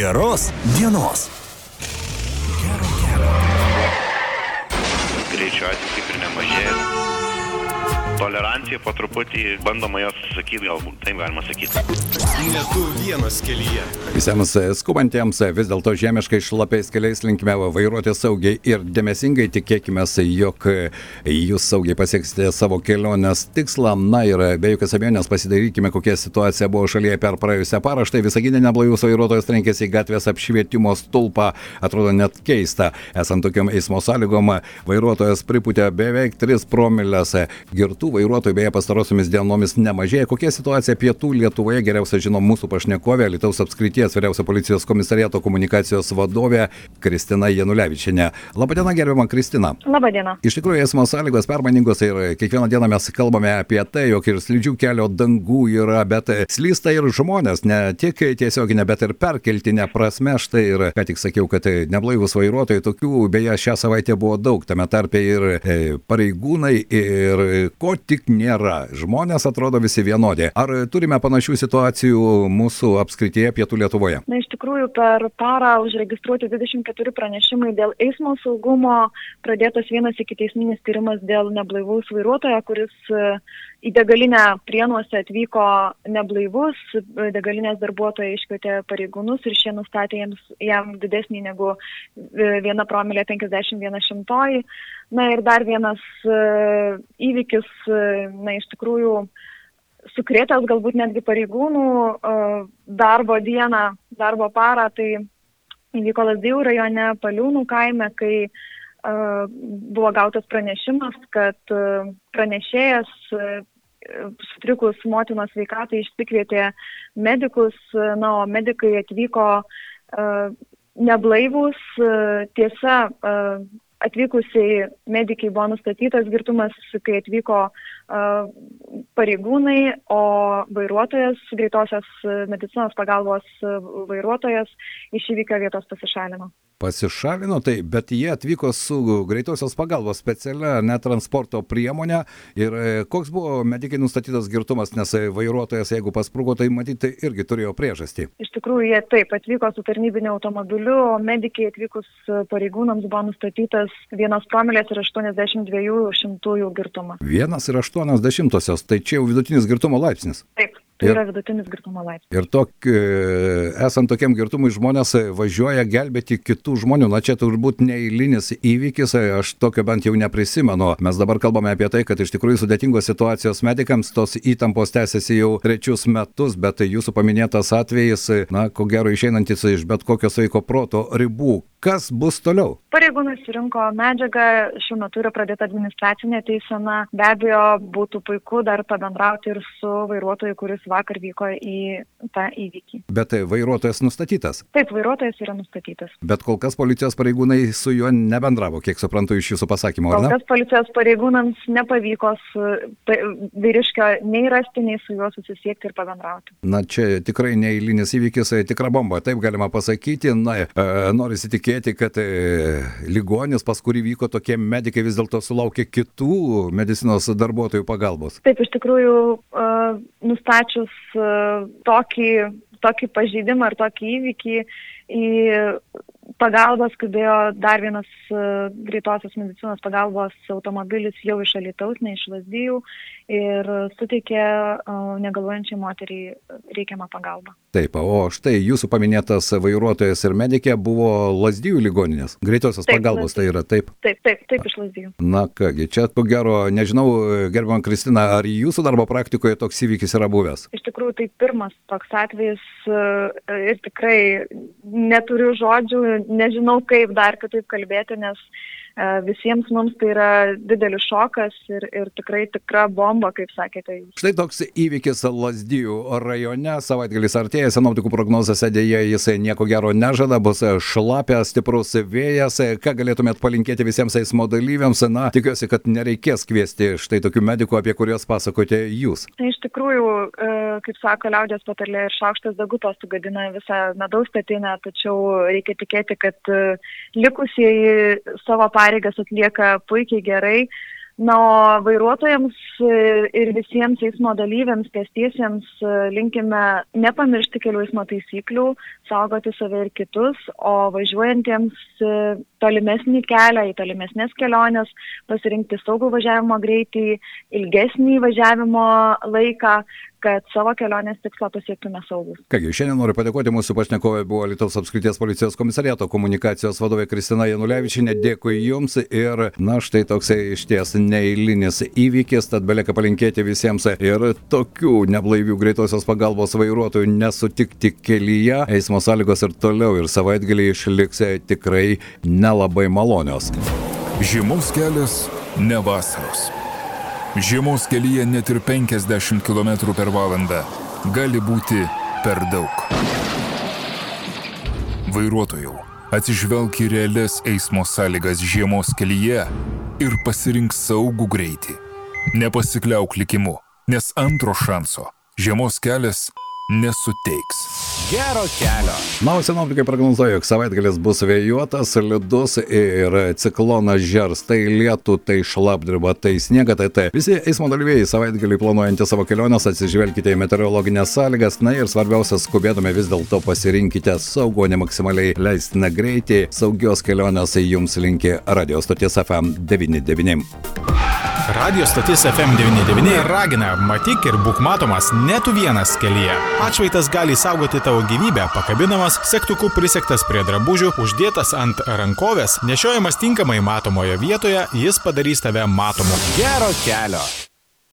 Geros dienos. Gero kelio. Greičio atveju kaip ir nemažėja. Tolerancija po truputį bandoma jos sakyti, galbūt taip galima sakyti. Ne tu vienas kelyje. Visiems skubantiems vis dėlto žemiškai šlapiais keliais linkime vairuoti saugiai ir dėmesingai tikėkime, jog jūs saugiai pasieksite savo kelionės tikslą. Na ir be jokios abejonės pasidarykime, kokia situacija buvo šalyje per praėjusią parą. Štai visaginė neblaivus vairuotojas trenkėsi į gatvės apšvietimo stulpą. Atrodo net keista. Esant tokiam eismo sąlygom, vairuotojas pripūtė beveik 3 promilės. Girtų vairuotojų beje pastarosiomis dienomis nemažėja. Kokia situacija pietų Lietuvoje geriausia žino mūsų pašnekovė, Lietuvos apskrities vyriausio policijos komisariato komunikacijos vadovė Kristina Janulevičiane. Labadiena, gerbiama Kristina. Labadiena. Iš tikrųjų, eismo sąlygos permainingos ir kiekvieną dieną mes kalbame apie tai, jog ir slidžių kelio dangų yra, bet slysta ir žmonės, ne tik tiesioginė, bet ir perkeltinė prasme. Štai ir ką tik sakiau, kad neblaivus vairuotojai, tokių beje šią savaitę buvo daug, tame tarpe ir e, pareigūnai, ir ko tik nėra. Žmonės atrodo visi vienodi. Ar turime panašių situacijų mūsų apskrityje pietų Lietuvoje? Na, iš tikrųjų, per parą užregistruoti 24 pranešimai dėl eismo saugumo, pradėtas vienas iki teisminis tyrimas dėl neblaivaus vairuotojo, kuris e, į degalinę prienuose atvyko neblaivus, degalinės darbuotojai iškvietė pareigūnus ir šie nustatė jiems, jam didesnį negu e, viena promilė 51 šimtoji. Na ir dar vienas uh, įvykis, uh, na iš tikrųjų, sukrėtęs galbūt netgi pareigūnų uh, darbo dieną, darbo parą, tai įvyko Lasdėjų rajone, Paliūnų kaime, kai buvo gautas pranešimas, kad pranešėjas sutrikus motinos sveikatai išsikvietė medikus, na, o medikai atvyko neblaivus, tiesa, atvykusiai medikai buvo nustatytas girtumas, kai atvyko pareigūnai, o vairuotojas, greitosios medicinos pagalbos vairuotojas iš įvykio vietos pasišalino. Pasišalino, tai, bet jie atvyko su greitosios pagalbos specialia netransporto priemonė ir koks buvo medikai nustatytas girtumas, nes vairuotojas, jeigu paspruko, tai matyti irgi turėjo priežastį. Iš tikrųjų, jie taip atvyko su tarnybiniu automobiliu, o medikai atvykus pareigūnams buvo nustatytas vienas promilės ir 82 šimtųjų girtumas. Vienas ir 80-osios, tai čia jau vidutinis girtumo laipsnis. Taip. Tai yra vidutinis girtumo laipsnis. Ir tok, esant tokiam girtumui žmonės važiuoja gelbėti kitų žmonių. Na čia turbūt neįlinis įvykis, aš tokio bent jau neprisimenu. Mes dabar kalbame apie tai, kad iš tikrųjų sudėtingos situacijos medikams tos įtampos tęsiasi jau trečius metus, bet jūsų paminėtas atvejis, na, ko gero išeinantis iš bet kokio sveiko proto ribų. Kas bus toliau? Pareigūnai surinko medžiagą, šiuo metu yra pradėta administracinė teisena. Be abejo, būtų puiku dar pabendrauti ir su vairuotoju, kuris vakar vyko į tą įvykį. Bet vairuotojas nustatytas? Taip, vairuotojas yra nustatytas. Bet kol kas policijos pareigūnai su juo nebendravo, kiek suprantu iš jūsų pasakymo? Kol kas policijos pareigūnams nepavyko su vyriškio nei rasti, nei su juo susisiekti ir pabendrauti. Na, čia tikrai neįlinis įvykis, tikra bomba, taip galima pasakyti. Na, e, norisi tikėti, kad e, ligonis, pas kurį vyko tokie medikai, vis dėlto sulaukė kitų medicinos darbuotojų pagalbos. Taip, iš tikrųjų, uh, nustačius uh, tokį, tokį pažeidimą ar tokį įvykį į pagalbą skubėjo dar vienas uh, greitosios medicinos pagalbos automobilis jau iš Alitaus, ne iš Lasdijų ir suteikė uh, negaluojančiai moteriai reikiamą pagalbą. Taip, o štai jūsų paminėtas vairuotojas ir medikė buvo Lasdijų ligoninės. Greitosios taip, pagalbos lasdijų. tai yra taip? Taip, taip, taip iš Lasdijų. Na kągi, čia ko gero, nežinau, gerbiam Kristina, ar jūsų darbo praktikoje toks įvykis yra buvęs? Iš tikrųjų, tai pirmas toks atvejis ir tikrai neturiu žodžių, nežinau kaip dar kitaip kalbėti, nes visiems mums tai yra didelis šokas ir, ir tikrai tikra bomba, kaip sakėte jūs. Štai toks įvykis Lasdijų rajone, savaitgalis artėja, sinoptikų prognozėse dėja jisai nieko gero nežada, bus šlapia, stiprus vėjas, ką galėtumėt palinkėti visiems eismo dalyviams, na, tikiuosi, kad nereikės kviesti štai tokių medikų, apie kuriuos pasakote jūs. Tai iš tikrųjų, kaip sako liaudės patarlė, ir šaukštas dagutos sugadina visą medaus statinę, tačiau reikia tikėti, kad likusieji savo pareigas atlieka puikiai gerai. Na, o vairuotojams e, ir visiems eismo dalyviams, pėstiesiems e, linkime nepamiršti kelių eismo taisyklių, saugoti save ir kitus, o važiuojantiems e, tolimesnį kelią, į tolimesnės keliones, pasirinkti saugų važiavimo greitį, ilgesnį važiavimo laiką, kad savo kelionės tikslą pasiektume saugus. Kągi, šiandien noriu padėkoti mūsų pašnekovė buvo Lietuvos apskrities policijos komisariato komunikacijos vadovė Kristina Janulevičinė. Dėkui Jums ir, na, štai toksai iš ties neįlinis įvykis, tad belieka palinkėti visiems ir tokių neblaivių greitosios pagalbos vairuotojų nesutikti kelyje. Eismo sąlygos ir toliau ir savaitgalį išliks tikrai nelabai malonios. Žiemos kelias ne vasaros. Žiemos kelyje net ir 50 km per valandą gali būti per daug. Vairuotojų, atsižvelk į realias eismo sąlygas žiemos kelyje ir pasirink saugų greitį. Nepasikliauk likimu, nes antro šanso žiemos kelias nesuteiks. Gero kelio. Na, o sinoptikai prognozuoja, jog savaitgalis bus vėjuotas, lidus ir ciklonas žers. Tai lietų, tai šlapdriba, tai sniega, tai tai. Visi eismo dalyviai savaitgalį planuojantys savo keliones atsižvelkite į meteorologinės sąlygas. Na ir svarbiausia, skubėdami vis dėlto pasirinkite saugų, ne maksimaliai leistiną greitį. Saugios kelionės jums linki radio stoties FM 99. Radio stotis FM99 ragina, matyk ir būk matomas net vienas kelyje. Atšvaitas gali saugoti tavo gyvybę, pakabinamas, sektuku prisektas prie drabužių, uždėtas ant rankovės, nešiojamas tinkamai matomoje vietoje, jis padarys tave matomu. Gero kelio.